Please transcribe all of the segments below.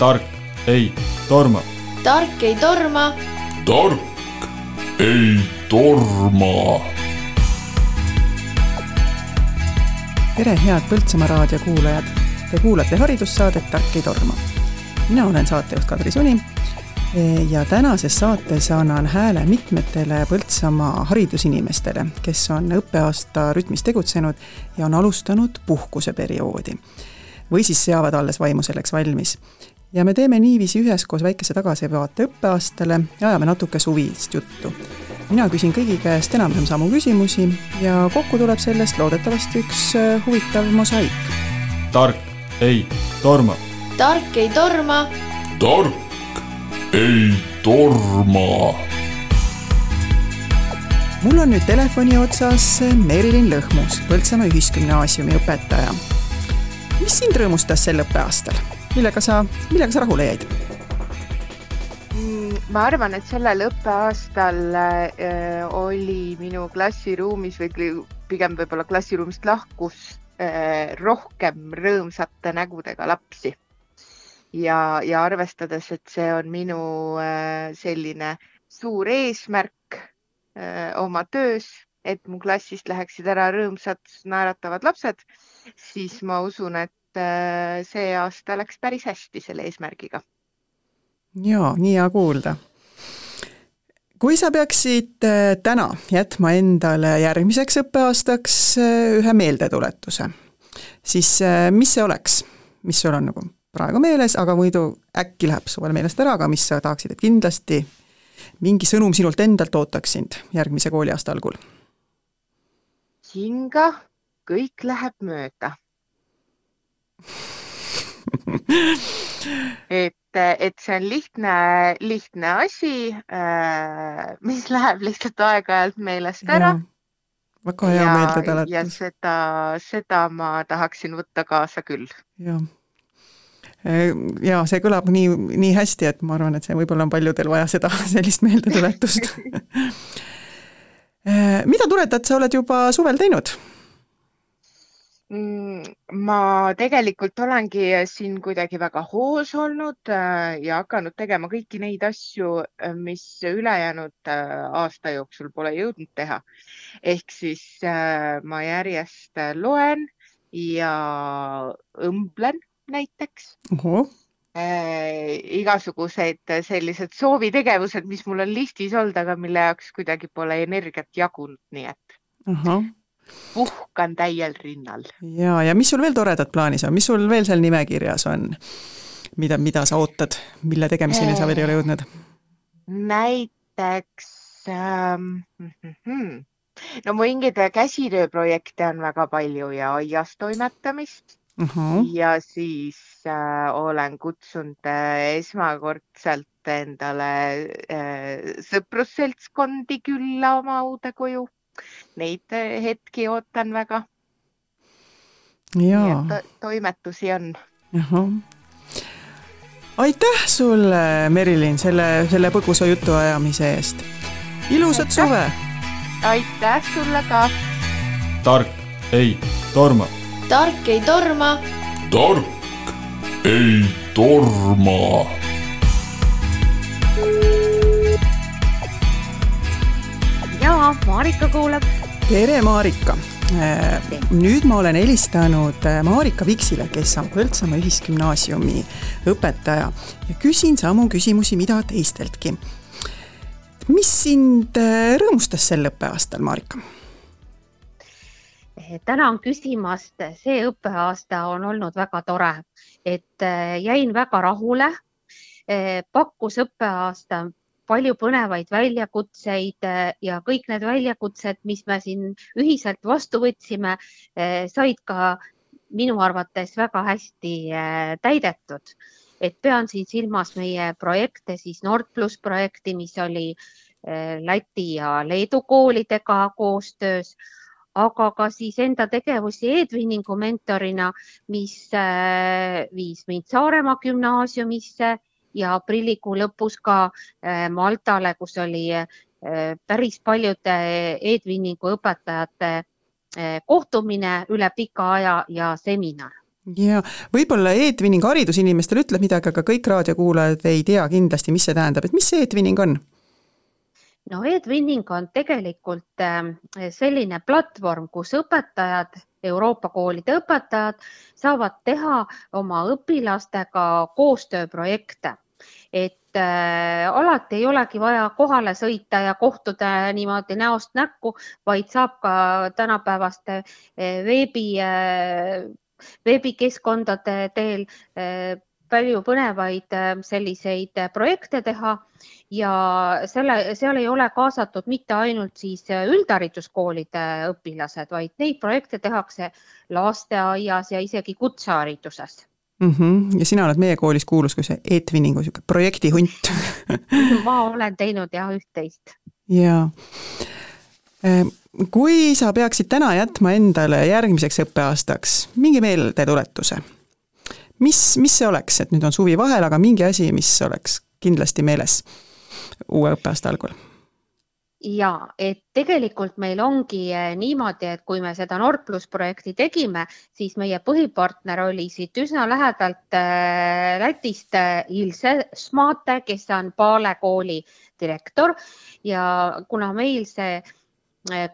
tark ei torma. tark ei torma. tark ei torma. tere, head Põltsamaa raadio kuulajad. Te kuulate haridussaadet Tark ei torma. mina olen saatejuht Kadri Suni ja tänases saates annan hääle mitmetele Põltsamaa haridusinimestele, kes on õppeaasta rütmis tegutsenud ja on alustanud puhkuseperioodi. või siis seavad alles vaimu selleks valmis. Ja me teeme niiviisi üheskoos väikese tagasivaate õppeaastale ja ajame natuke suvist juttu. mina küsin kõigi käest enam-vähem samu küsimusi ja kokku tuleb sellest loodetavasti üks äh, huvitav mosaik. tark ei torma. tark ei torma. tark ei torma. mul on nüüd telefoni otsas Merilin Lõhmus, Põltsamaa Ühisgümnaasiumi õpetaja. mis sind rõõmustas sel õppeaastal, millega sa, millega sa rahule jäid? Mm, ma arvan, et sellel õppeaastal äh, oli minu klassiruumis või pigem võib-olla klassiruumist lahkus äh, rohkem rõõmsate nägudega lapsi ja, ja arvestades, et see on minu äh, selline suur eesmärk äh, oma töös, et mu klassist läheksid ära rõõmsad naeratavad lapsed, siis ma usun, et äh, see aasta läks päris hästi selle eesmärgiga. ja nii hea kuulda. kui sa peaksid täna jätma endale järgmiseks õppeaastaks ühe meeldetuletuse, siis mis see oleks, mis sul on nagu praegu meeles, aga muidu äkki läheb suvel meelest ära, aga mis sa tahaksid, et kindlasti mingi sõnum sinult endalt ootaks sind järgmise kooliaasta algul? hinga, kõik läheb mööda et, et see on lihtne, lihtne asi, äh, mis läheb lihtsalt aeg-ajalt meelest ära. väga hea meeldetuletus. ja seda, seda ma tahaksin võtta kaasa küll. jah Äh, ja see kõlab nii, nii hästi, et ma arvan, et see võib-olla on paljudel vaja seda, sellist meeldetuletust äh, mida toredat sa oled juba suvel teinud? Mm, ma tegelikult olengi siin kuidagi väga hoos olnud äh, ja hakanud tegema kõiki neid asju, mis ülejäänud aasta jooksul pole jõudnud teha. ehk siis ma järjest loen ja õmblen näiteks äh,. igasugused sellised soovitegevused, mis mul on listis olnud, aga mille jaoks kuidagi pole energiat jagunud, nii et Aha. Puhkan täiel rinnal. ja, ja mis sul veel toredat plaanis on, mis sul veel seal nimekirjas on, mida, mida sa ootad, mille tegemiseni sa veel ei ole jõudnud? näiteks ähm, mm -hmm. no mingeid käsitööprojekte on väga palju ja aias toimetamist uh. -huh. ja siis äh, olen kutsunud äh, esmakordselt endale äh, sõprusseltskondi külla oma uude koju. Neid äh, hetki ootan väga. To toimetusi on. aitäh sulle, Merilin, selle, selle põgusa jutuajamise eest. ilusat aitäh. suve. aitäh sulle ka. tark ei torma tark ei torma. tark ei torma. Ja Marika kuulab. tere, Marika äh, nüüd ma olen helistanud äh, Marika Viksile, kes on Põltsamaa Ühisgümnaasiumi õpetaja ja küsin samu küsimusi, mida teisteltki. mis sind äh, rõõmustas sel õppeaastal, Marika? tänan küsimast, see õppeaasta on olnud väga tore, et äh, jäin väga rahule. Äh, pakkus õppeaasta palju põnevaid väljakutseid äh, ja kõik need väljakutsed, mis me siin ühiselt vastu võtsime, said ka minu arvates väga hästi täidetud. et pean siin silmas meie projekte, siis Nord pluss projekti, mis oli Läti ja Leedu koolidega koostöös aga ka siis enda tegevusi Edwiningu mentorina, mis viis mind Saaremaa gümnaasiumisse ja aprillikuu lõpus ka äh, Maltale, kus oli äh, päris paljude Edwiningu õpetajate kohtumine üle pika aja ja seminar ja võib-olla e-twinning haridusinimestele ütleb midagi, aga kõik raadiokuulajad ei tea kindlasti, mis see tähendab, et mis see e-twinning on? no e-twinning on tegelikult selline platvorm, kus õpetajad, Euroopa koolide õpetajad saavad teha oma õpilastega koostööprojekte. Et äh, alati ei olegi vaja kohale sõita ja kohtuda niimoodi näost näkku, vaid saab ka tänapäevaste äh, veebi äh,, veebikeskkondade teel äh, palju põnevaid äh, selliseid äh, projekte teha ja selle, seal ei ole kaasatud mitte ainult siis äh, üldhariduskoolide õpilased, vaid neid projekte tehakse lasteaias ja isegi kutsehariduses mm. -hmm. ja sina oled meie koolis kuulus kui see e-twinningu sihuke projektihunt ma olen teinud jah üht-teist. ja kui sa peaksid täna jätma endale järgmiseks õppeaastaks mingi meeldetuletuse mis, mis see oleks, et nüüd on suvi vahel, aga mingi asi, mis oleks kindlasti meeles uue õppeaasta algul? ja et tegelikult meil ongi eh, niimoodi, et kui me seda Nord pluss projekti tegime, siis meie põhipartner oli siit üsna lähedalt äh, Lätist äh, Ilse Smaate, kes on Paale kooli direktor ja kuna meil see Äh,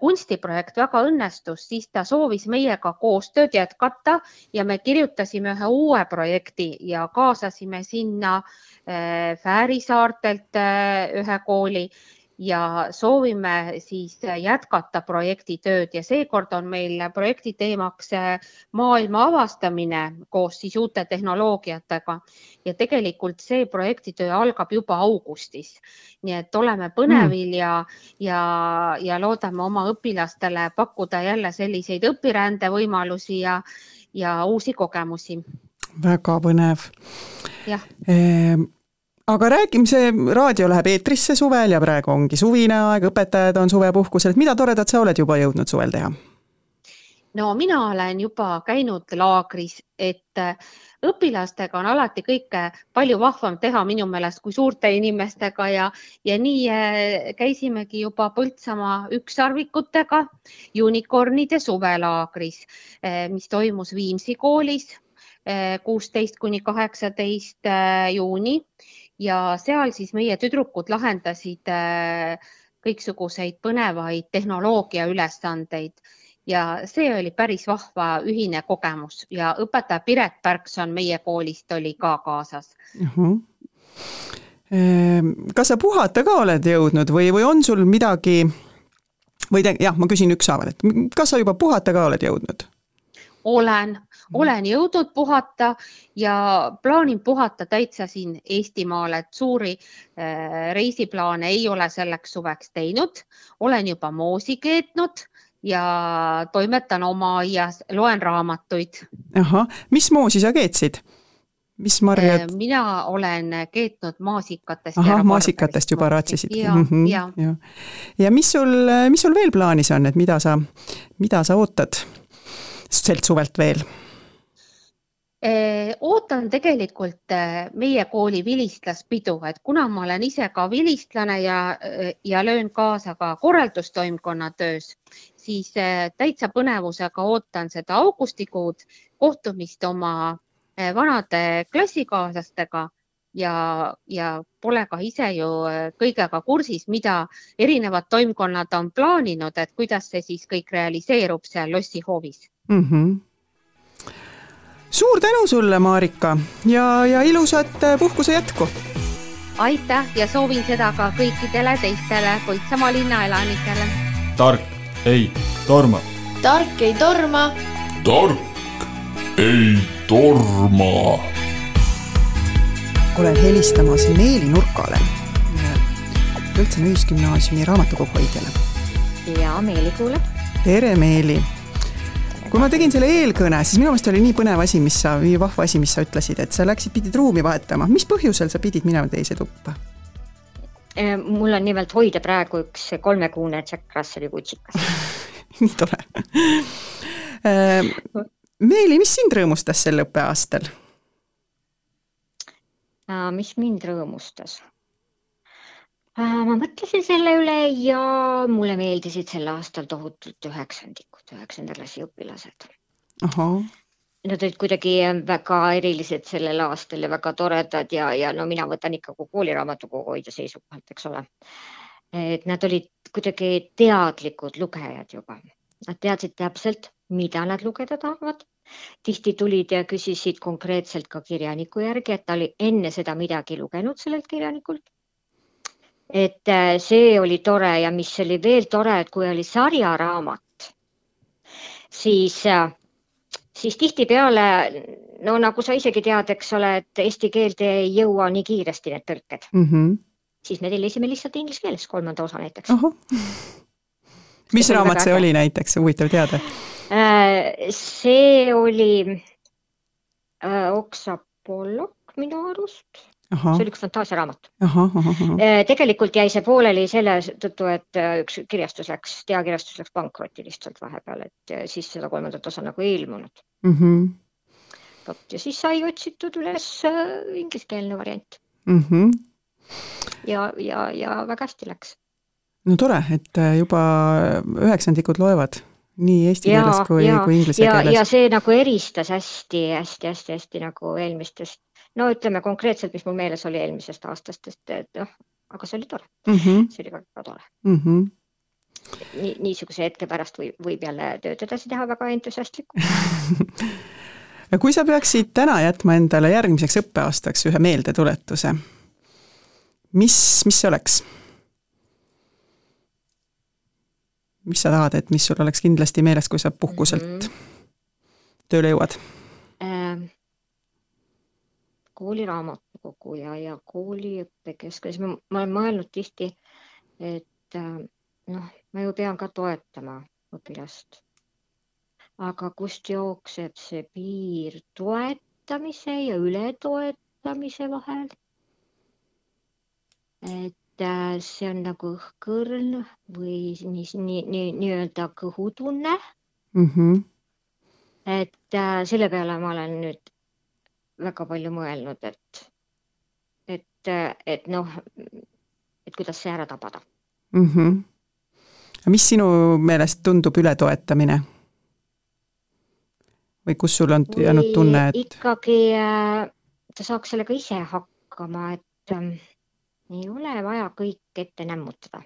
kunstiprojekt väga õnnestus, siis ta soovis meiega koostööd jätkata ja me kirjutasime ühe uue projekti ja kaasasime sinna äh, Fääri saartelt äh, ühe kooli ja soovime siis jätkata projektitööd ja seekord on meil projekti teemaks maailma avastamine koos siis uute tehnoloogiatega ja tegelikult see projektitöö algab juba augustis. nii et oleme põnevil mm. ja, ja, ja loodame oma õpilastele pakkuda jälle selliseid õpirändevõimalusi ja, ja uusi kogemusi. väga põnev. jah ehm aga räägime, see raadio läheb eetrisse suvel ja praegu ongi suvine aeg, õpetajad on suvepuhkusel, et mida toredat sa oled juba jõudnud suvel teha? no mina olen juba käinud laagris, et äh, õpilastega on alati kõike palju vahvam teha minu meelest kui suurte inimestega ja, ja nii äh, käisimegi juba Põltsamaa ükssarvikutega unicornide suvelaagris, äh, mis toimus Viimsi koolis kuusteist kuni kaheksateist juuni ja seal siis meie tüdrukud lahendasid äh, kõiksuguseid põnevaid tehnoloogia ülesandeid ja see oli päris vahva ühine kogemus ja õpetaja Piret Pärkson meie koolist oli ka kaasas uh. -huh. kas sa puhata ka oled jõudnud või, või on sul midagi või te, jah, ma küsin ükshaaval, et kas sa juba puhata ka oled jõudnud? olen. Olen jõudnud puhata ja plaanin puhata täitsa siin Eestimaal, et suuri äh, reisiplaane ei ole selleks suveks teinud. olen juba moosi keetnud ja toimetan oma aias, loen raamatuid. ahah, mis moosi sa keetsid? mis marjad? Äh, mina olen keetnud maasikatest. ahah, maasikatest juba raatsisid. ja mm, -hmm, ja, ja. ja mis sul, mis sul veel plaanis on, et mida sa, mida sa ootad? selt suvelt veel? Ootan tegelikult meie kooli vilistlaspidu, et kuna ma olen ise ka vilistlane ja, ja löön kaasa ka korraldustoimkonna töös, siis täitsa põnevusega ootan seda augustikuud, kohtumist oma vanade klassikaaslastega ja, ja pole ka ise ju kõigega kursis, mida erinevad toimkonnad on plaaninud, et kuidas see siis kõik realiseerub seal lossihoovis mm. -hmm. Suur tänu sulle, Marika ja, ja ilusat äh, puhkuse jätku. aitäh ja soovin seda ka kõikidele teistele Põltsamaa linna elanikele. tark ei torma. tark ei torma. tark ei torma. olen helistamas Meeli Nurkale, Põltsamaa Ühisgümnaasiumi raamatukogu hoidjale. ja Meeli kuuleb. tere, Meeli kui ma tegin selle eelkõne, siis minu meelest oli nii põnev asi, mis sa, nii vahva asi, mis sa ütlesid, et sa läksid, pidid ruumi vahetama. mis põhjusel sa pidid minema teise tuppa? Äh, mul on nimelt hoida praegu üks kolmekuune Jack Russelli kutsikas nii tore äh, Meeli, mis sind rõõmustas sel õppeaastal? Äh, mis mind rõõmustas? ma mõtlesin selle üle ja mulle meeldisid sel aastal tohutult üheksandikud, üheksanda klassi õpilased. nad olid kuidagi väga erilised sellel aastal ja väga toredad ja, ja no mina võtan ikka kui kooliraamatukogu hoidja seisukohalt, eks ole. et nad olid kuidagi teadlikud lugejad juba, nad teadsid täpselt, mida nad lugeda tahavad. tihti tulid ja küsisid konkreetselt ka kirjaniku järgi, et ta oli enne seda midagi lugenud sellelt kirjanikult. et äh, see oli tore ja mis oli veel tore, et kui oli sarjaraamat, siis äh, siis tihtipeale, no nagu sa isegi tead, eks ole, et eesti keelde ei jõua nii kiiresti need tõlked mm. -hmm. siis me tellisime lihtsalt inglise keeles kolmanda osa näiteks. mis raamat see oli näiteks, huvitav teada? Äh, see oli äh, Oksa Pollock minu arust see oli üks fantaasiaraamat. Äh, tegelikult jäi see pooleli selle tõttu, et äh, üks kirjastus läks, teakirjastus läks pankrotti lihtsalt vahepeal, et äh, siis seda kolmandat osa nagu ei ilmunud mm. -hmm. vot ja siis sai otsitud üles ingliskeelne variant mm. -hmm. ja, ja, ja väga hästi läks. no tore, et juba üheksandikud loevad nii eesti ja, keeles kui, kui inglise ja, keeles. ja see nagu eristas hästi-hästi-hästi-hästi nagu eelmistest no ütleme konkreetselt, mis mul meeles oli eelmisest aastast, et, et noh, aga see oli tore mm, -hmm. see oli väga tore mm. -hmm. nii, niisuguse hetke pärast võib, võib jälle tööd edasi teha väga entusiastlikult kui sa peaksid täna jätma endale järgmiseks õppeaastaks ühe meeldetuletuse, mis, mis see oleks? mis sa tahad, et mis sul oleks kindlasti meeles, kui sa puhkuselt mm -hmm. tööle jõuad ähm.? Kooliraamatukogu ja, ja kooliõppekeskus, ma olen mõelnud tihti, et äh, noh, ma ju pean ka toetama õpilast. aga kust jookseb see piir toetamise ja ületoetamise vahel? et äh, see on nagu õhkõrn või nii, nii, nii, nii-öelda kõhutunne mm. -hmm. et äh, selle peale ma olen nüüd väga palju mõelnud, et, et, et noh, et kuidas see ära tabada mm. -hmm. mis sinu meelest tundub ületoetamine? või kus sul on jäänud tunne, et? ikkagi äh, ta saaks sellega ise hakkama, et äh, ei ole vaja kõike ette nämmutada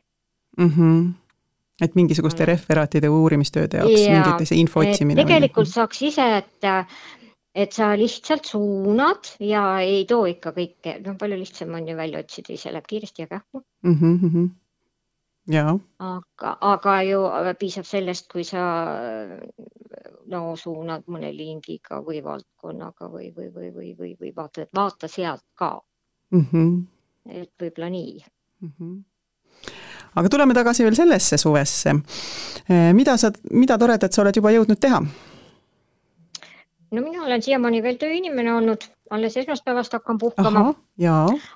mm. -hmm et mingisuguste referaatide uurimistööde jaoks ja, mingite info otsimine. tegelikult või? saaks ise, et et sa lihtsalt suunad ja ei too ikka kõike, noh, palju lihtsam on ju välja otsida, ise läheb kiiresti ja kähku mm. -hmm. ja. aga, aga ju piisab sellest, kui sa no suunad mõne lingiga või valdkonnaga või, või, või, või, või, või vaata, vaata sealt ka mm. -hmm. et võib-olla nii mm. -hmm aga tuleme tagasi veel sellesse suvesse. mida sa, mida toredat sa oled juba jõudnud teha? No mina olen siiamaani veel tööinimene olnud, alles esmaspäevast hakkan puhkama.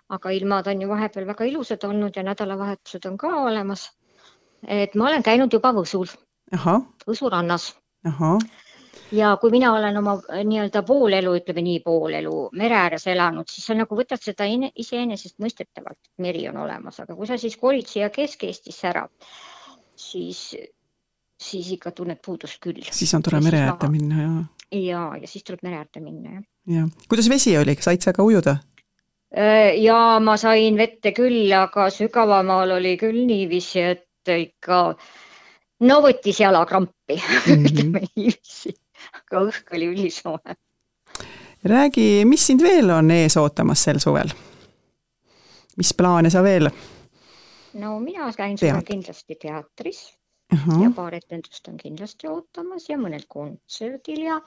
aga ilmad on ju vahepeal väga ilusad olnud ja nädalavahetused on ka olemas. et ma olen käinud juba Võsul, Võsu rannas. ja kui mina olen oma nii-öelda poolelu, ütleme nii, poolelu mere ääres elanud, siis sa nagu võtad seda iseenesestmõistetavalt, et meri on olemas, aga kui sa siis kolid siia Kesk-Eestisse ära, siis siis ikka tunned puudust küll. siis on tore mere äärde minna ja. Ja, ja siis tuleb mere äärde minna jah. ja, kuidas vesi oli, said sa ka ujuda? Äh, ja ma sain vette küll, aga sügavamal oli küll niiviisi, et ikka no võttis jalakrampi mm, -hmm. ütleme niiviisi, aga õhk oli ülisoe. räägi, mis sind veel on ees ootamas sel suvel? mis plaane sa veel? no mina käin suvel kindlasti teatris Aha. ja paar etendust on kindlasti ootamas ja mõnel kontserdil ja,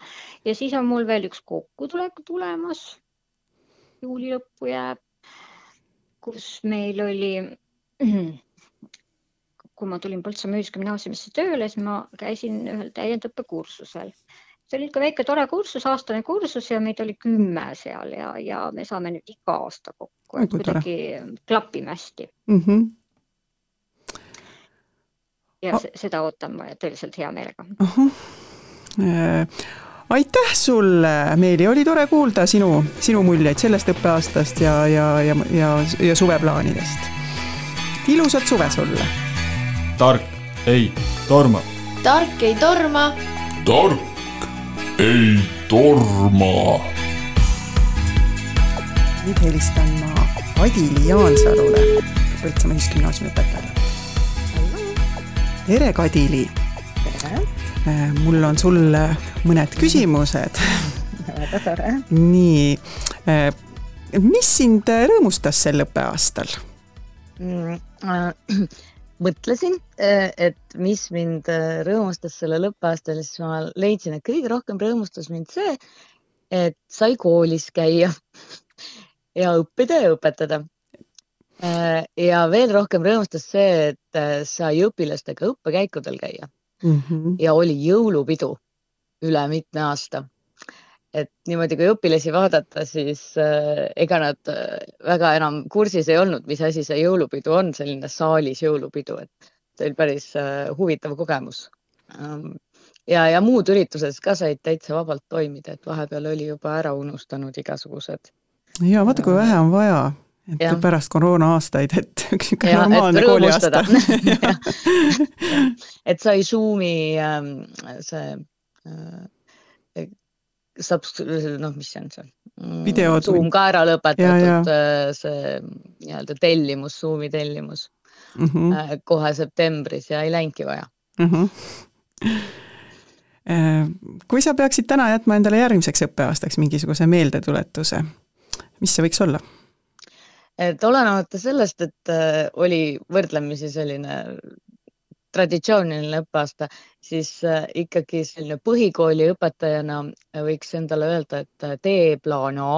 ja siis on mul veel üks kokkutulek tulemas. juuli lõppu jääb, kus meil oli, kui ma tulin Põltsamaa Ühisgümnaasiumisse tööle, siis ma käisin ühel täiendõppekursusel. see oli ikka väike tore kursus, aastane kursus ja meid oli kümme seal ja, ja me saame nüüd iga aasta kokku, et kuidagi klapime hästi mm. -hmm ja oh. seda ootan ma tõeliselt hea meelega. Äh, aitäh sulle, Meeli, oli tore kuulda sinu, sinu muljeid sellest õppeaastast ja, ja, ja, ja, ja suveplaanidest. ilusat suve sulle! tark ei torma. tark ei torma. tark ei torma. nüüd helistan ma Kadili Jaansalule, Põltsamaa Ühisgümnaasiumi õpetajale. Tere, Kadili! Äh, mul on sulle mõned küsimused. väga tore. nii, äh, mis sind rõõmustas sel õppeaastal mm,? Äh, mõtlesin, et mis mind rõõmustas sellel õppeaastal, siis ma leidsin, et kõige rohkem rõõmustas mind see, et sai koolis käia ja õppida ja õpetada. Ja veel rohkem rõõmustas see, et sai õpilastega õppekäikudel käia mm -hmm. ja oli jõulupidu üle mitme aasta. et niimoodi, kui õpilasi vaadata, siis äh, ega nad äh, väga enam kursis ei olnud, mis asi see jõulupidu on, selline saalis jõulupidu, et see oli päris äh, huvitav kogemus ähm, ja, ja muud üritused ka said täitsa vabalt toimida, et vahepeal oli juba ära unustanud igasugused. ja vaata, kui vähe on vaja, et ja. pärast koroona aastaid, et üks niisugune normaalne kooliaasta et sai Zoomi ähm, see äh, saab, noh, mis see on see? Mm. Zoom ka ära lõpetatud, äh, see nii-öelda tellimus, Zoomi tellimus mm -hmm. kohe septembris ja ei läinudki vaja mm. -hmm kui sa peaksid täna jätma endale järgmiseks õppeaastaks mingisuguse meeldetuletuse, mis see võiks olla? Et olenemata sellest, et oli võrdlemisi selline traditsiooniline õppeaasta, siis äh, ikkagi selline põhikooli õpetajana võiks endale öelda, et äh, tee plaan A,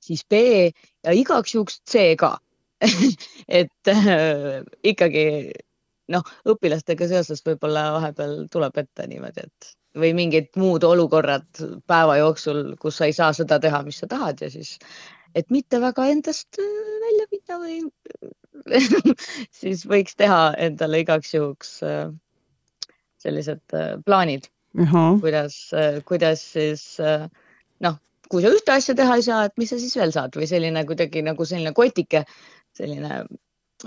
siis B ja igaks juhuks C ka. Et äh, ikkagi noh, õpilastega seoses võib-olla vahepeal tuleb ette niimoodi, et või mingid muud olukorrad päeva jooksul, kus sa ei saa seda teha, mis sa tahad ja siis, et mitte väga endast välja minna või siis võiks teha endale igaks juhuks äh, sellised äh, plaanid, kuidas, äh, kuidas siis noh, kui sa ühte asja teha ei saa, et mis sa siis veel saad või selline kuidagi nagu selline kotike, selline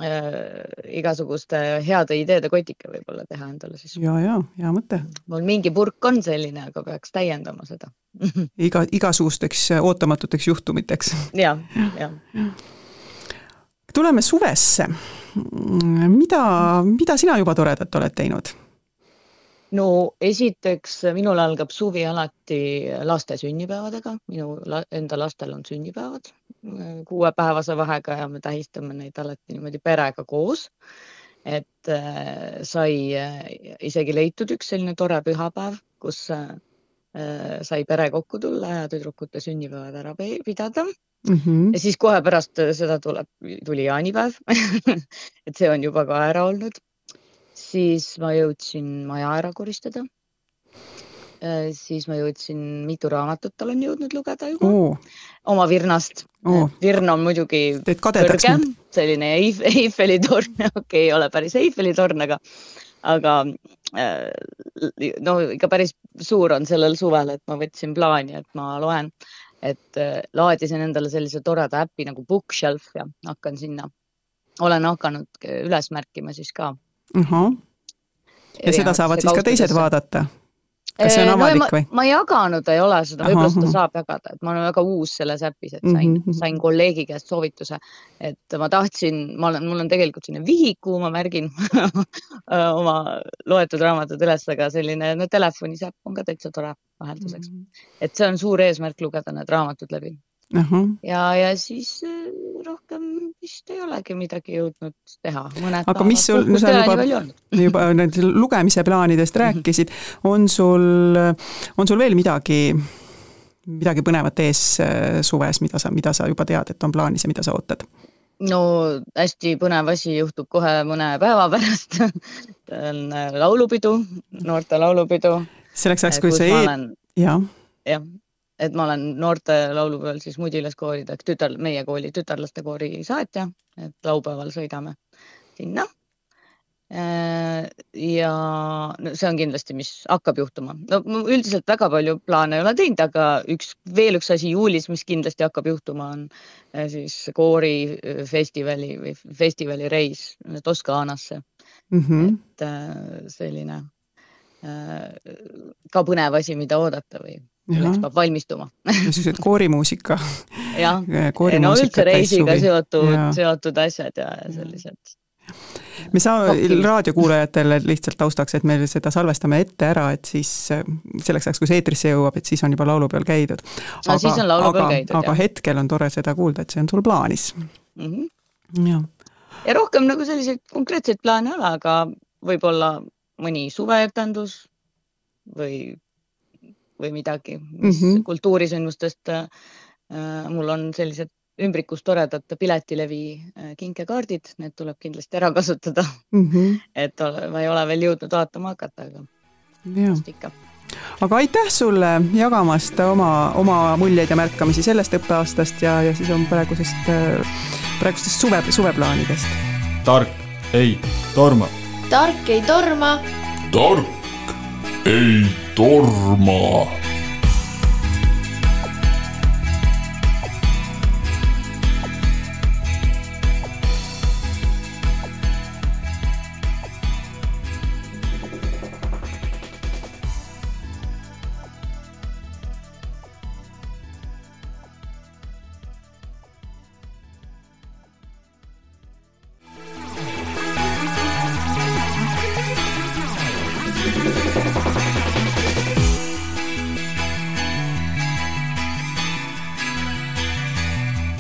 äh, igasuguste heade ideede kotike võib-olla teha endale siis. ja, ja hea mõte. mul mingi purk on selline, aga peaks täiendama seda iga, igasugusteks ootamatuteks juhtumiteks ja, ja, ja tuleme suvesse. mida, mida sina juba toredat oled teinud? No esiteks minul algab suvi alati laste sünnipäevadega, minu enda lastel on sünnipäevad kuuepäevase vahega ja me tähistame neid alati niimoodi perega koos. et äh, sai äh, isegi leitud üks selline tore pühapäev, kus äh, sai pere kokku tulla ja tüdrukute sünnipäevad ära pidada mm. -hmm. ja siis kohe pärast seda tuleb, tuli jaanipäev et see on juba ka ära olnud. Siis ma jõudsin maja ära koristada. siis ma jõudsin, mitu raamatut olen jõudnud lugeda juba. Oh. oma Virnast. Oh.. Virn on muidugi kõrge, selline Eiffeli torn, okei okay,, ei ole päris Eiffeli torn, aga, aga no ikka päris suur on sellel suvel, et ma võtsin plaani, et ma loen et äh, laadisin endale sellise toreda äpi nagu Bookshelf ja hakkan sinna, olen hakanud üles märkima siis ka uh. -huh. ja seda saavad siis ka teised vaadata? kas see on avalik no, või? ma jaganud ei ole seda, võib-olla seda saab jagada, et ma olen väga uus selles äpis, et sain mm, -hmm. sain kolleegi käest soovituse, et ma tahtsin, ma olen, mul on tegelikult selline vihik, kuhu ma märgin oma loetud raamatud üles, aga selline no telefonis äpp on ka täitsa tore vahelduseks mm. -hmm. et see on suur eesmärk lugeda need raamatud läbi uh. -huh. ja, ja siis rohkem vist ei olegi midagi jõudnud teha. aga mis sul, no sa juba, juba nüüd lugemise plaanidest mhm. rääkisid, on sul, on sul veel midagi, midagi põnevat ees äh, suves, mida sa, mida sa juba tead, et on plaanis ja mida sa ootad? no hästi põnev asi juhtub kohe mõne päeva pärast on äh, laulupidu, noorte laulupidu. selleks ajaks, kui see e... jah. jah, et ma olen noorte laulupeol siis mudilaskooride, tütar, meie kooli tütarlastekoori saatja, et laupäeval sõidame sinna. Äh, ja no see on kindlasti, mis hakkab juhtuma. no üldiselt väga palju plaane ei ole teinud, aga üks, veel üks asi juulis, mis kindlasti hakkab juhtuma, on äh, siis koorifestivali või festivali reis Toskaanasse mm. -hmm. et äh, selline ka põnev asi, mida oodata või milleks peab valmistuma niisugused koorimuusika. jah, no üldse reisiga seotud, seotud asjad ja, ja sellised me saa-, raadiokuulajatele lihtsalt taustaks, et me seda salvestame ette ära, et siis selleks ajaks, kui see eetrisse jõuab, et siis on juba laulupeol käidud. no siis on laulupeol käidud, jah. aga hetkel on tore seda kuulda, et see on sul plaanis mm. -hmm. jah. ja rohkem nagu selliseid konkreetseid plaane ei ole, aga võib-olla mõni suveetendus või, või midagi, mis mm -hmm. kultuurisündmustest äh, mul on sellised ümbrikus toredad piletilevi äh, kinkekaardid, need tuleb kindlasti ära kasutada mm. -hmm. et ma ei ole veel jõudnud vaatama hakata, aga vast ikka aga aitäh sulle jagamast oma, oma muljeid ja märkamisi sellest õppeaastast ja, ja siis on praegusest, praegustest suve, suveplaanidest. tark ei torma. tark ei torma. tark ei torma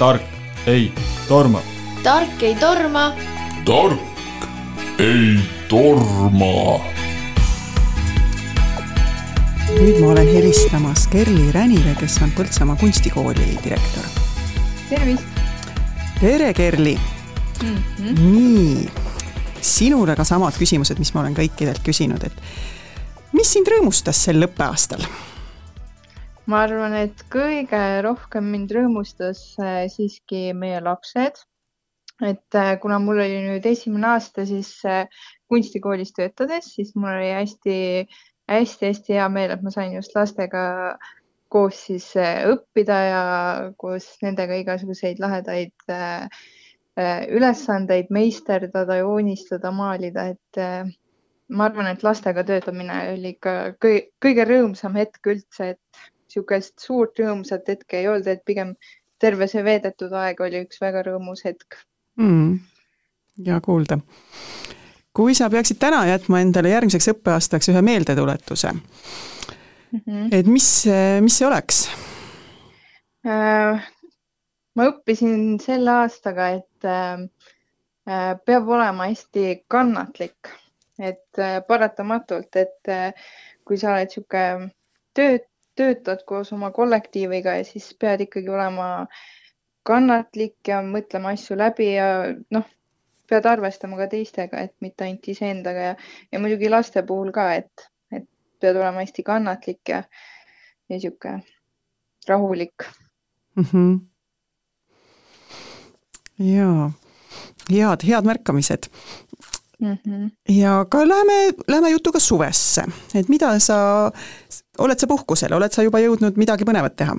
tark ei torma. tark ei torma. tark ei torma. nüüd ma olen helistamas Kerli Ränile, kes on Põltsamaa kunstikooli direktor. tervist. tere, Kerli mm. -hmm. nii, sinule ka samad küsimused, mis ma olen kõikidelt küsinud, et mis sind rõõmustas sel õppeaastal? Ma arvan, et kõige rohkem mind rõõmustas äh, siiski meie lapsed. et äh, kuna mul oli nüüd esimene aasta siis äh, kunstikoolis töötades, siis mul oli hästi-hästi-hästi hea meel, et ma sain just lastega koos siis õppida ja koos nendega igasuguseid lahedaid ülesandeid meisterdada, joonistada, maalida, et ma arvan, et lastega töötamine oli ikka kõige, kõige rõõmsam hetk üldse, et niisugust suurt rõõmsat hetke ei olnud, et pigem terve see veedetud aeg oli üks väga rõõmus hetk mm,. hea kuulda. kui sa peaksid täna jätma endale järgmiseks õppeaastaks ühe meeldetuletuse mm, -hmm. et mis, mis see oleks äh,? ma õppisin selle aastaga, et äh, peab olema hästi kannatlik, et äh, paratamatult, et äh, kui sa oled niisugune tööd töötad koos oma kollektiiviga ja siis pead ikkagi olema kannatlik ja mõtlema asju läbi ja noh, pead arvestama ka teistega, et mitte ainult iseendaga ja, ja muidugi laste puhul ka, et, et pead olema hästi kannatlik ja, ja sihuke rahulik mm. -hmm. ja head, head märkamised mm. -hmm. ja ka läheme, läheme jutuga suvesse, et mida sa oled sa puhkusel, oled sa juba jõudnud midagi põnevat teha?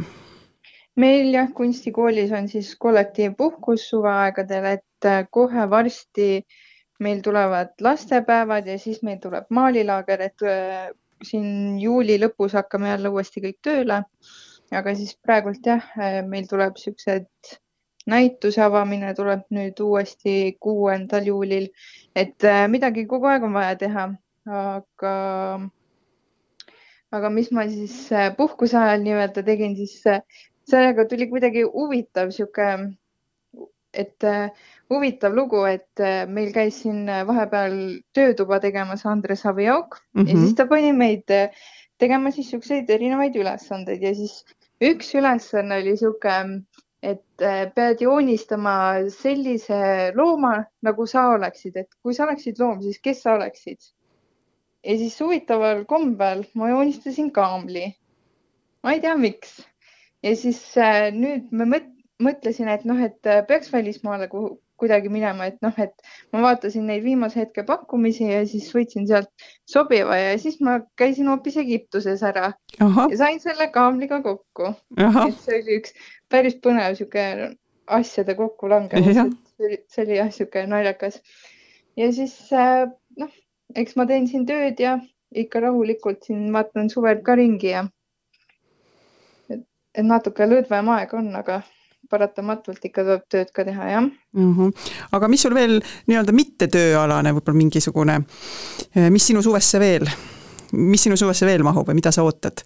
meil jah, kunstikoolis on siis kollektiivpuhkus suveaegadel, et äh, kohe varsti meil tulevad lastepäevad ja siis meil tuleb maalilaager, et äh, siin juuli lõpus hakkame jälle uuesti kõik tööle. aga siis praegult jah, äh, meil tuleb siuksed näituse avamine tuleb nüüd uuesti kuuendal juulil, et midagi kogu aeg on vaja teha, aga aga mis ma siis äh, puhkuse ajal nii-öelda tegin, siis äh, sellega tuli kuidagi huvitav sihuke, et äh, huvitav lugu, et meil käis siin vahepeal töötuba tegemas Andres Aviauk mm -hmm. ja siis ta pani meid tegema siis siukseid erinevaid ülesandeid ja siis üks ülesanne oli sihuke, et pead joonistama sellise looma, nagu sa oleksid, et kui sa oleksid loom, siis kes sa oleksid ja siis huvitaval kombel ma joonistasin kaamli. ma ei tea, miks. ja siis äh, nüüd ma mõt mõtlesin, et noh, et äh, peaks välismaale kuidagi minema, et noh, et ma vaatasin neid viimase hetke pakkumisi ja siis võtsin sealt sobiva ja siis ma käisin hoopis Egiptuses ära Aha. ja sain selle kaamliga kokku. et see oli üks päris põnev sihuke asjade kokkulangemus, et see oli jah, sihuke naljakas. ja siis äh, noh, eks ma teen siin tööd ja ikka rahulikult siin vaatan suvel ka ringi ja, et natuke lõdvem aeg on, aga paratamatult ikka tuleb tööd ka teha, jah. aga mis sul veel nii-öelda mitte tööalane võib-olla mingisugune, mis sinu suvesse veel, mis sinu suvesse veel mahub või mida sa ootad?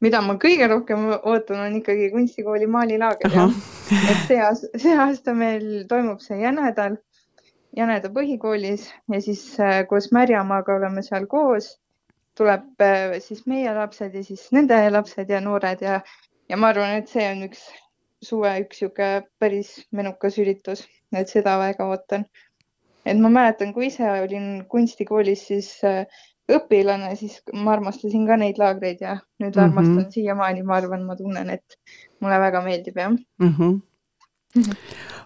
mida ma kõige rohkem ootan, on ikkagi kunstikooli maalilaager, jah. et see aasta, see aasta meil toimub see jänedal, Jäneda põhikoolis ja siis äh, koos Märjamaaga oleme seal koos. tuleb äh, siis meie lapsed ja siis nende lapsed ja noored ja, ja ma arvan, et see on üks suve üks sihuke päris menukas üritus, et seda väga ootan. et ma mäletan, kui ise olin kunstikoolis, siis äh, õpilane, siis ma armastasin ka neid laagreid ja nüüd mm -hmm. armastan siiamaani, ma arvan, ma tunnen, et mulle väga meeldib, jah mm. -hmm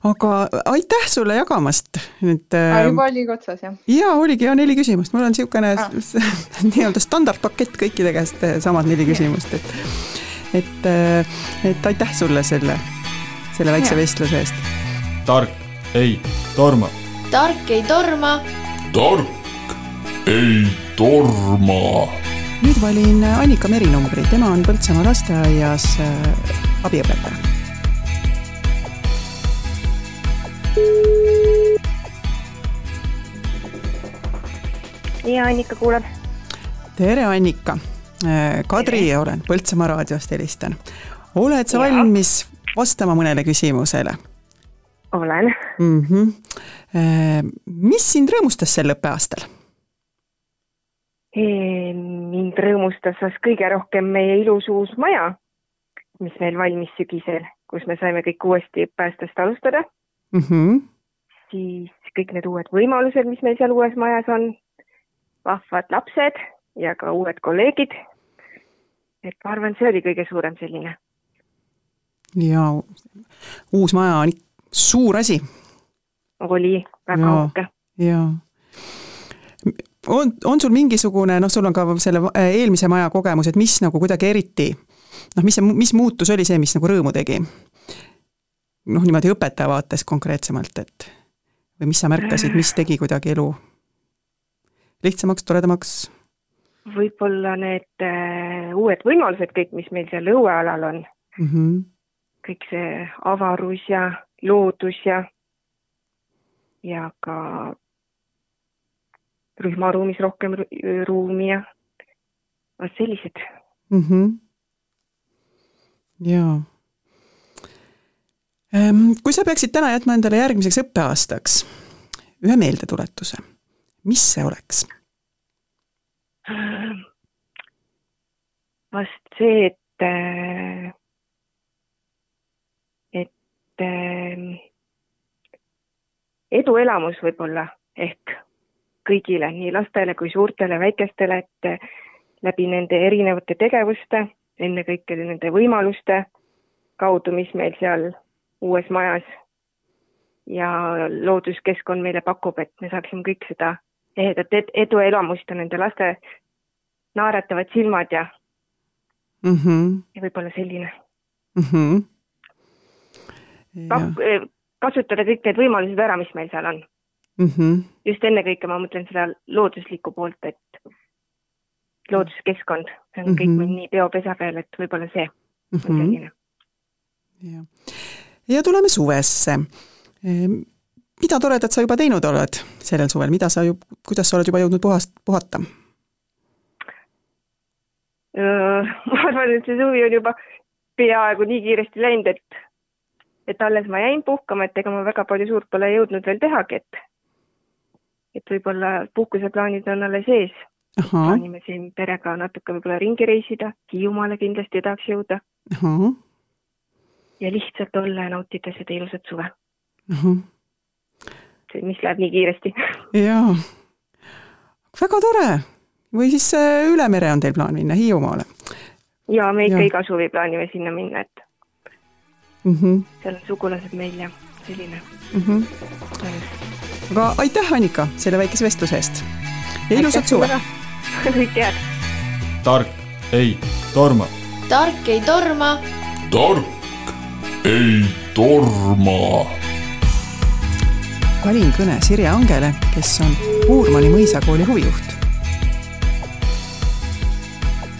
aga aitäh sulle jagamast nüüd äh,. juba oligi otsas jah? ja oligi ja neli küsimust, mul on niisugune ah. nii-öelda standardpakett kõikide käest samad neli küsimust, et et, äh, et aitäh sulle selle, selle väikse ja. vestluse eest. tark ei torma. tark ei torma. tark ei torma. nüüd valin Annika Meri numbri, tema on Põltsamaa lasteaias äh, abiõpetaja. ja Annika kuuleb. tere, Annika. Äh, Kadri tere. olen Põltsamaa raadiost helistan. oled sa ja. valmis vastama mõnele küsimusele? olen mm. -hmm. mis sind rõõmustas sel õppeaastal? mind rõõmustas kõige rohkem meie ilus uus maja, mis meil valmis sügisel, kus me saime kõik uuesti õppeaastast alustada mm. -hmm. siis kõik need uued võimalused, mis meil seal uues majas on, vahvad lapsed ja ka uued kolleegid. et ma arvan, see oli kõige suurem selline. ja uus maja on suur asi. oli väga uhke. jaa on, on sul mingisugune, noh, sul on ka selle äh, eelmise maja kogemus, et mis nagu kuidagi eriti noh, mis see, mis muutus oli see, mis nagu rõõmu tegi? noh, niimoodi õpetaja vaates konkreetsemalt, et või mis sa märkasid, mis tegi kuidagi elu lihtsamaks, toredamaks? Võib-olla need äh, uued võimalused kõik, mis meil seal õuealal on mm. -hmm. kõik see avarus ja loodus ja, ja ka rühmaruumis rohkem ruumi ja vot sellised mm. -hmm. jaa. Ehm, kui sa peaksid täna jätma endale järgmiseks õppeaastaks ühe meeldetuletuse, mis see oleks? Vast see, et, et eduelamus võib-olla ehk kõigile, nii lastele kui suurtele, väikestele, et eh, läbi nende erinevate tegevuste, ennekõike nende võimaluste kaudu, mis meil seal uues majas ja looduskeskkond meile pakub, et me saaksime kõik seda ehedat ed eduelamust ja nende laste naeratavad silmad ja mm, -hmm. ja võib-olla selline mm. -hmm. Ja. kasutada kõik need võimalused ära, mis meil seal on mm. -hmm. just ennekõike ma mõtlen seda looduslikku poolt, et looduskeskkond, see on mm -hmm. kõik meil nii peopesa peal, et võib-olla see mm -hmm. on mhm. selline. ja, ja tuleme suvesse. Mida toredat sa juba teinud oled sellel suvel, mida sa ju, kuidas sa oled juba jõudnud puhast, puhata? ma arvan, et see suvi on juba peaaegu nii kiiresti läinud, et, et alles ma jäin puhkama, et ega ma väga palju suurt pole jõudnud veel tehagi, et et võib-olla puhkuseplaanid on alles ees. plaanime siin perega natuke võib-olla ringi reisida, Hiiumaale kindlasti tahaks jõuda. ja lihtsalt olla ja nautida seda ilusat suve. See, mis läheb nii kiiresti jaa, väga tore. või siis äh, üle mere on teil plaan minna, Hiiumaale? jaa, me ikka ja. iga suvi plaanime sinna minna, et mm -hmm. seal on sugulased meil ja selline mm. -hmm aga aitäh, Annika, selle väikese vestluse eest ja ilusat suve! kõike head! tark ei torma. tark ei torma. tark ei torma. Valin kõne Sirje Angele, kes on Puurmani mõisakooli huvijuht.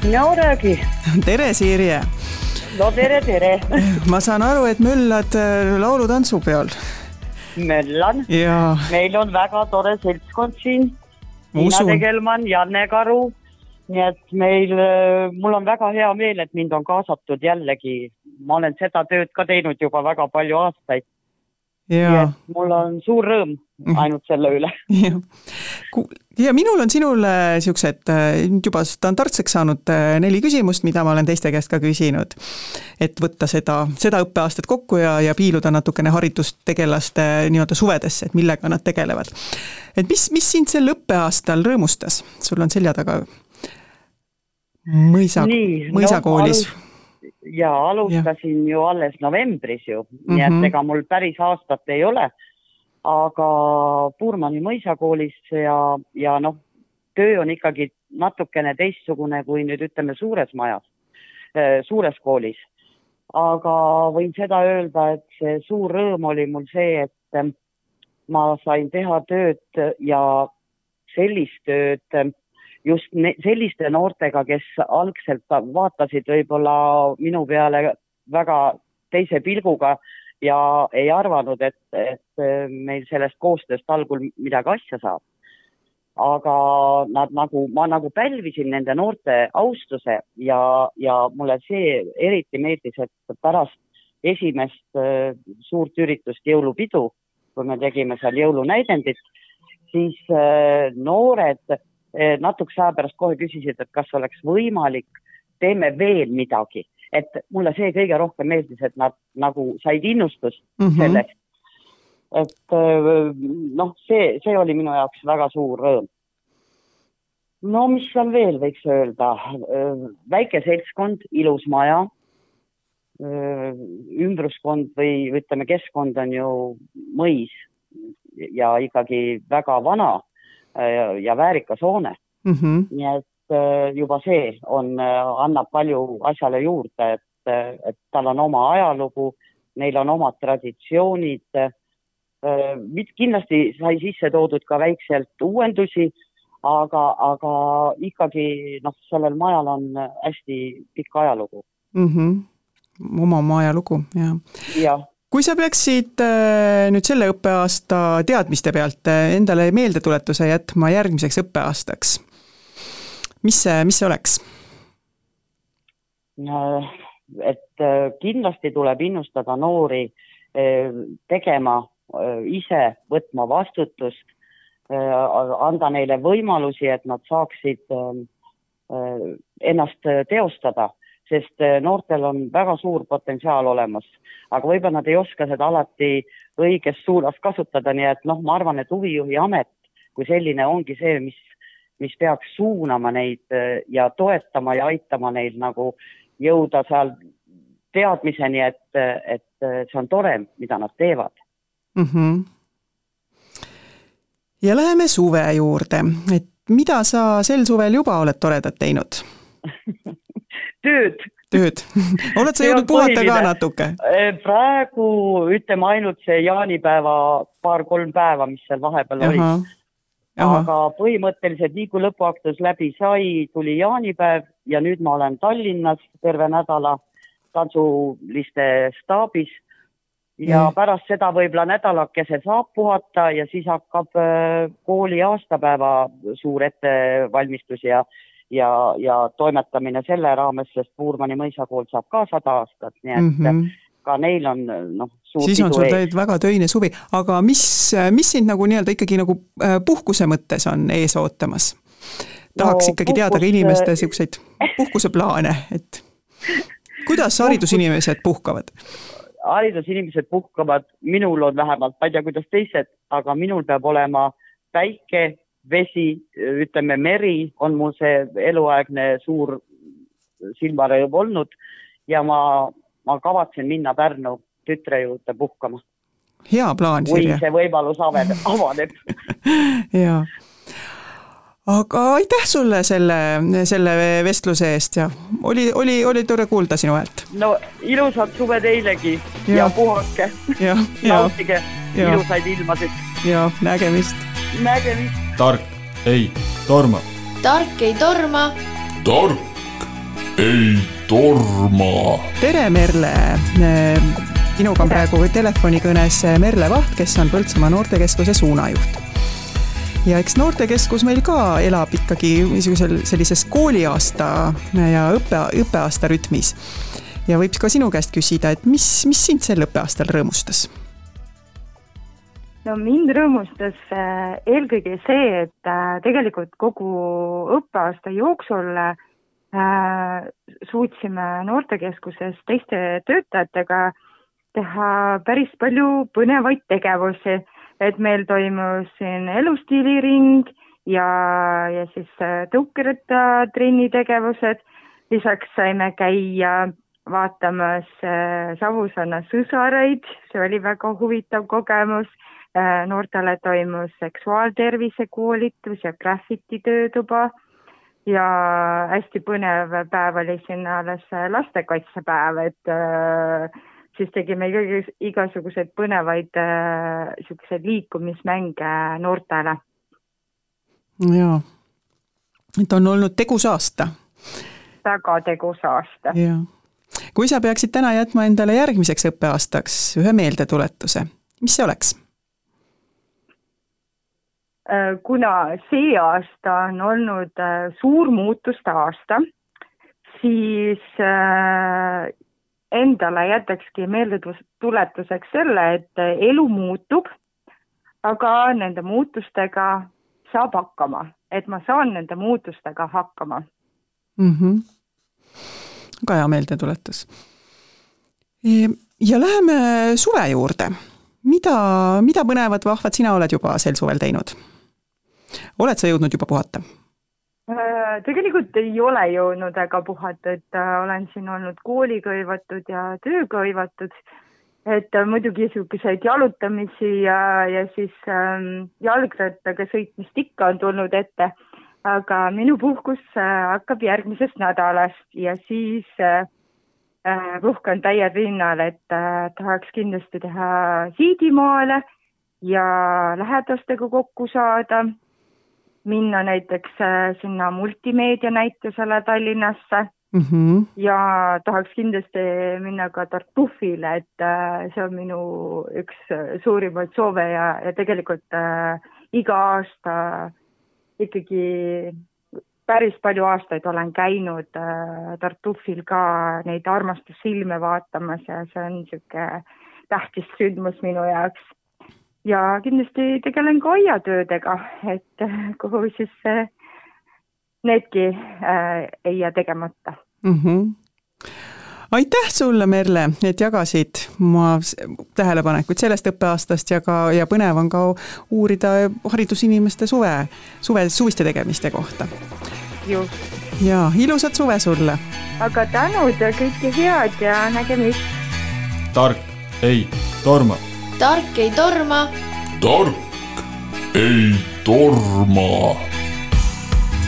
mina räägi. tere, Sirje no tere, tere. ma saan aru, et möllad äh, laulutantsu peal. möllan. meil on väga tore seltskond siin. Tiina Tegelmann, Janne Karu. nii et meil, äh, mul on väga hea meel, et mind on kaasatud jällegi. ma olen seda tööd ka teinud juba väga palju aastaid ja mul on suur rõõm ainult selle üle. ja minul on sinule siuksed nüüd juba standardseks saanud äh, neli küsimust, mida ma olen teiste käest ka küsinud. et võtta seda, seda õppeaastat kokku ja, ja piiluda natukene haridustegelaste nii-öelda suvedesse, et millega nad tegelevad. et mis, mis sind sel õppeaastal rõõmustas, sul on selja taga mõisa, mõisakoolis no, ja alustasin ja. ju alles novembris ju mm, -hmm. nii et Mhm. ega mul päris aastat ei ole. aga Puurmani mõisakoolis ja, ja noh, töö on ikkagi natukene teistsugune kui nüüd ütleme suures majas, suures koolis. aga võin seda öelda, et see suur rõõm oli mul see, et ma sain teha tööd ja sellist tööd just ne, selliste noortega, kes algselt vaatasid võib-olla minu peale väga teise pilguga ja ei arvanud, et, et meil sellest koostööst algul midagi asja saab. aga nad nagu, ma nagu pälvisin nende noorte austuse ja, ja mulle see eriti meeldis, et pärast esimest äh, suurt üritust, jõulupidu, kui me tegime seal jõulunäidendit, siis äh, noored äh, natukese aja pärast kohe küsisid, et kas oleks võimalik, teeme veel midagi et mulle see kõige rohkem meeldis, et nad nagu said innustust mm -hmm. sellest. et noh, see, see oli minu jaoks väga suur rõõm. no mis seal veel võiks öelda, väike seltskond, ilus maja. ümbruskond või ütleme, keskkond on ju mõis ja ikkagi väga vana ja väärikas hoone mm. -hmm. nii et juba see on, annab palju asjale juurde, et, et tal on oma ajalugu, neil on omad traditsioonid. kindlasti sai sisse toodud ka väikselt uuendusi, aga, aga ikkagi noh, sellel majal on hästi pikk ajalugu mm. -hmm. oma, oma ajalugu, jah ja. Kui sa peaksid nüüd selle õppeaasta teadmiste pealt endale meeldetuletuse jätma järgmiseks õppeaastaks mis see, mis see oleks? et kindlasti tuleb innustada noori tegema ise, võtma vastutust, anda neile võimalusi, et nad saaksid ennast teostada, sest noortel on väga suur potentsiaal olemas, aga võib-olla nad ei oska seda alati õiges suunas kasutada, nii et noh, ma arvan, et huvijuhi amet kui selline ongi see, mis mis peaks suunama neid ja toetama ja aitama neil nagu jõuda seal teadmiseni, et, et see on tore, mida nad teevad mm. -hmm. ja läheme suve juurde, et mida sa sel suvel juba oled toredat teinud tööd. tööd oled sa jõudnud puhata ka natuke? praegu ütleme ainult see jaanipäeva paar-kolm päeva, mis seal vahepeal Aha. aga põhimõtteliselt nii kui lõpuaktus läbi sai, tuli jaanipäev ja nüüd ma olen Tallinnas terve nädala tantsuliste staabis. ja mm. pärast seda võib-olla nädalakese saab puhata ja siis hakkab kooli aastapäeva suur ettevalmistus ja, ja, ja toimetamine selle raames, sest Puurmani mõisakool saab ka sada aastat, nii et mm -hmm. ka neil on noh, siis on sul täid väga töine suvi, aga mis, mis sind nagu nii-öelda ikkagi nagu puhkuse mõttes on ees ootamas? tahaks no, ikkagi puhkus... teada ka inimeste niisuguseid puhkuseplaane, et kuidas haridusinimesed puhkavad? haridusinimesed puhkavad, minul on vähemalt, ma ei tea, kuidas teised, aga minul peab olema päike, vesi, ütleme meri on mul see eluaegne suur silmarõõm olnud ja ma, ma kavatsen minna Pärnu tütre juurde puhkama. hea plaan, Sirje. kui see võimalus avaneb jaa. aga aitäh sulle selle, selle vestluse eest ja oli, oli, oli tore kuulda sinu häält. no ilusat suve teilegi ja, ja puhake. nautige ilusaid ilmasid. ja nägemist. nägemist. Tark ei torma. tark ei torma. tark ei torma. tere, Merle. minuga on praegu telefonikõnes Merle Vaht, kes on Põltsamaa Noortekeskuse suunajuht. ja eks Noortekeskus meil ka elab ikkagi niisugusel sellises kooliaasta ja õppe, õppeaasta rütmis. ja võib ka sinu käest küsida, et mis, mis sind sel õppeaastal rõõmustas? No mind rõõmustas äh, eelkõige see, et äh, tegelikult kogu õppeaasta jooksul äh, suutsime noortekeskuses teiste töötajatega teha päris palju põnevaid tegevusi, et meil toimus siin elustiiliring ja, ja siis tõukerattarenni tegevused. lisaks saime käia vaatamas Savusaana sõsareid, see oli väga huvitav kogemus noortele toimus seksuaaltervise koolitus ja graffiti töötuba ja hästi põnev päev oli siin alles lastekaitsepäev, et äh, siis tegime igasuguseid põnevaid niisuguseid äh, liikumismänge noortele. jaa, et on olnud tegus aasta. väga tegus aasta. jah. kui sa peaksid täna jätma endale järgmiseks õppeaastaks ühe meeldetuletuse, mis see oleks? Äh, kuna see aasta on olnud äh, suur muutuste aasta, siis äh, endale jätakski meeldetuletuseks selle, et elu muutub, aga nende muutustega saab hakkama, et ma saan nende muutustega hakkama mm. -hmm. väga hea meeldetuletus. E, ja läheme suve juurde. mida, mida põnevat, vahvat sina oled juba sel suvel teinud? Oled sa jõudnud juba puhata? Äh, tegelikult ei ole jõudnud väga puhata, et äh, olen siin olnud kooliga hõivatud ja tööga hõivatud. et äh, muidugi niisuguseid jalutamisi ja, ja siis ähm, jalgrattaga sõitmist ikka on tulnud ette. aga minu puhkus hakkab järgmisest nädalast ja siis äh, puhkan täiel rinnal, et äh, tahaks kindlasti teha siidimaale ja lähedastega kokku saada minna näiteks äh, sinna multimeedia näitusele Tallinnasse mm -hmm. ja tahaks kindlasti minna ka Tartufile, et äh, see on minu üks äh, suurimaid soove ja, ja tegelikult äh, iga aasta ikkagi päris palju aastaid olen käinud äh, Tartufil ka neid armastusfilme vaatamas ja see on niisugune tähtis sündmus minu jaoks ja kindlasti tegelen ka aiatöödega, et äh, kuhu siis äh, needki äh, ei jää tegemata mm. -hmm aitäh sulle, Merle, et jagasid oma tähelepanekuid sellest õppeaastast ja ka, ja põnev on ka uurida haridusinimeste suve, suve, suviste tegemiste kohta. just. ja ilusat suve sulle. aga tänud ja kõike head ja nägemist. tark ei torma tark ei torma. tark ei torma.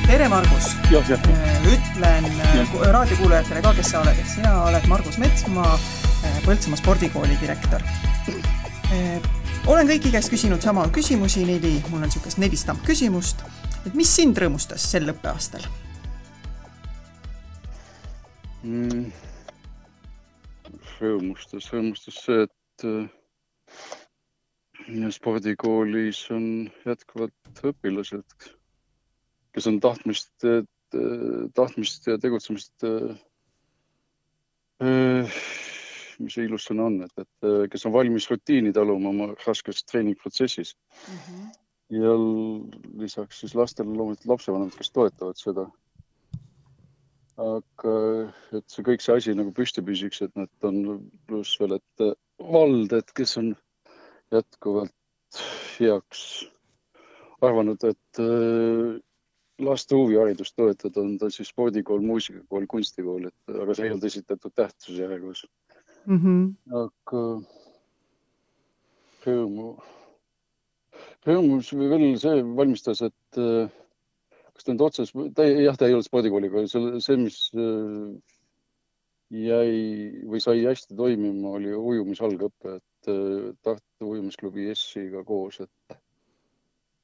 tere, Margus. ütlen ja. raadiokuulajatele ka, kes sa oled, et sina oled Margus Metsmaa, äh, Põltsamaa spordikooli direktor. Äh, olen kõigi käest küsinud sama küsimusi, neli, mul on niisugust neli stampküsimust. et mis sind rõõmustas sel õppeaastal mm.? rõõmustas, rõõmustas see, et äh, spordikoolis on jätkuvalt õpilased, kes on tahtmist, tahtmist ja tegutsemist. mis see ilus sõna on, et, et kes on valmis rutiini taluma oma raskes treeningprotsessis mm. -hmm. ja lisaks siis lastele loomulikult lapsevanemad, kes toetavad seda. aga et see kõik see asi nagu püsti püsiks, et nad on pluss veel, et vald, et kes on jätkuvalt heaks arvanud, et äh, laste huviharidust toetada, on ta siis spordikool, muusikakool, kunstikool, et aga see ei olnud esitatud tähtsuse järjekorras mm. -hmm. aga rõõmu, rõõmus veel see valmistas, et äh, kas ta nüüd otseses, ta jah, ta ei olnud spordikooliga, see, mis äh, jäi või sai hästi toimima, oli ujumisalgõpe, et Tartu Ujumisklubi S-iga koos, et,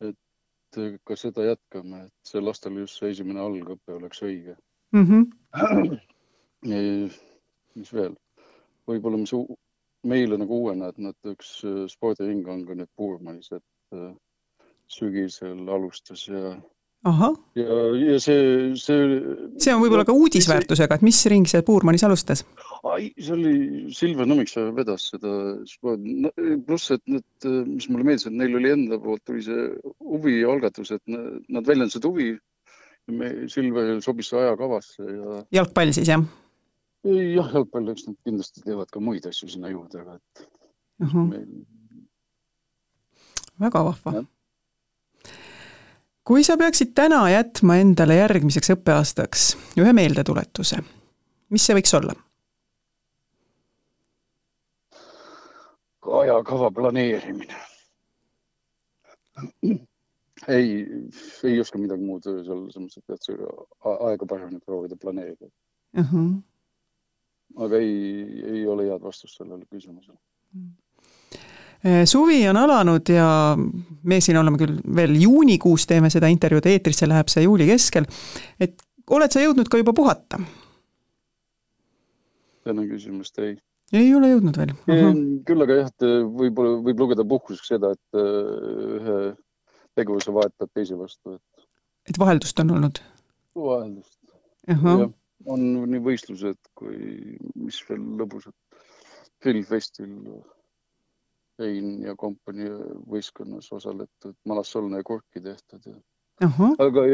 et ka seda jätkame, et see lastel just see esimene algõpe oleks õige mm. -hmm. mis veel, võib-olla mis meile nagu uuena, et nad üks äh, spordiring on ka nüüd Puurmanis, et äh, sügisel alustas ja, ja, ja see, see. see on võib-olla ka uudisväärtusega, et mis ring see Puurmanis alustas? ai, see oli Silver Nõmmiksaar vedas seda pluss, et need, mis mulle meeldis, et neil oli enda poolt tuli see huvi ja algatus, et nad, väljendasid huvi. me, Silveril sobis see ajakavasse ja. jalgpall siis jah? jah, jalgpall, eks nad kindlasti teevad ka muid asju sinna juurde, aga et uh. -huh. meil... väga vahva. Kui sa peaksid täna jätma endale järgmiseks õppeaastaks ühe meeldetuletuse, mis see võiks olla? ajakava planeerimine. ei, ei oska midagi muud selles mõttes, et pead seda aega paremini proovida planeerida uh. -huh. aga ei, ei ole head vastust sellele küsimusele. Suvi on alanud ja me siin oleme küll veel juunikuus teeme seda intervjuud, eetrisse läheb see juuli keskel. et oled sa jõudnud ka juba puhata? tänan küsimust, ei ei ole jõudnud veel küll aga jah, et võib-olla võib lugeda puhkuseks seda, et ühe tegevuse vahetad teise vastu, et. et vaheldust on olnud? vaheldust. -huh. on nii võistlused kui mis veel lõbusad, filmfestil, Rein ja kompanii võistkonnas osaletud, Malassolne ja Korki tehtud ja uh. -huh. aga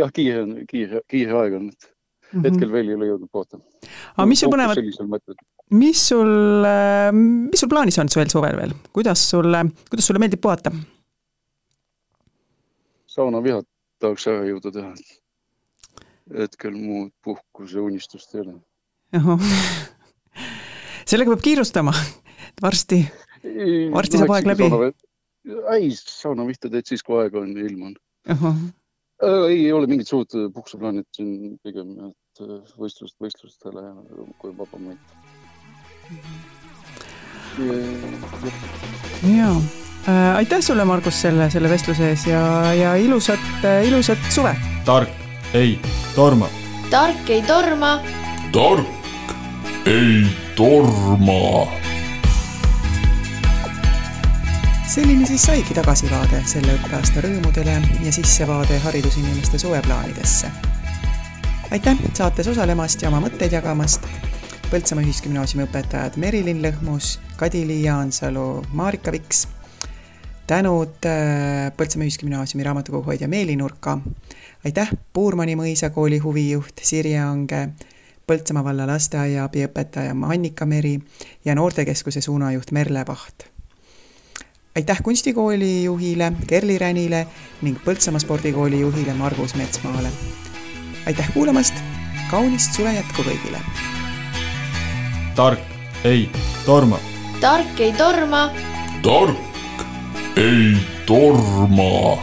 jah, kiire, kiire, kiire aeg on, et mm -hmm. hetkel veel ei ole jõudnud puhata. aga mis sul põnevat, mis sul, mis sul plaanis on veel suvel veel, kuidas sulle, kuidas sulle meeldib puhata? saunavihad tahaks ära jõuda teha. hetkel muud puhkuse unistust ei ole. sellega peab kiirustama, varsti, varsti saab aeg läbi. ei, saunavihta teed siis, kui aega on ja ilm on. ei, ei ole mingit suurt puhkuseplaani, et siin pigem, et võistlust võistlustele ja kui vaba moment jaa äh,, aitäh sulle, Margus, selle, selle vestluse ees ja, ja ilusat, ilusat suve! tark ei torma. tark ei torma. tark ei torma. Selline siis saigi tagasivaade selle õppeaasta rõõmudele ja sissevaade haridusinimeste suveplaanidesse. aitäh saates osalemast ja oma mõtteid jagamast Põltsamaa Ühisgümnaasiumi õpetajad Merilin Lõhmus, Kadi-Li Jaansalu, Marika Viks. tänud äh, Põltsamaa Ühisgümnaasiumi raamatukogu hoidja Meeli Nurka. aitäh Puurmani mõisakooli huvijuht Sirje Ange, Põltsamaa valla lasteaiaabiõpetaja Annika Meri ja noortekeskuse suunajuht Merle Vaht. Aitäh kunstikooli juhile Kerli Ränile ning Põltsamaa spordikooli juhile Margus Metsmaale. aitäh kuulamast, kaunist suve jätku kõigile tark ei torma. tark ei torma. tark ei torma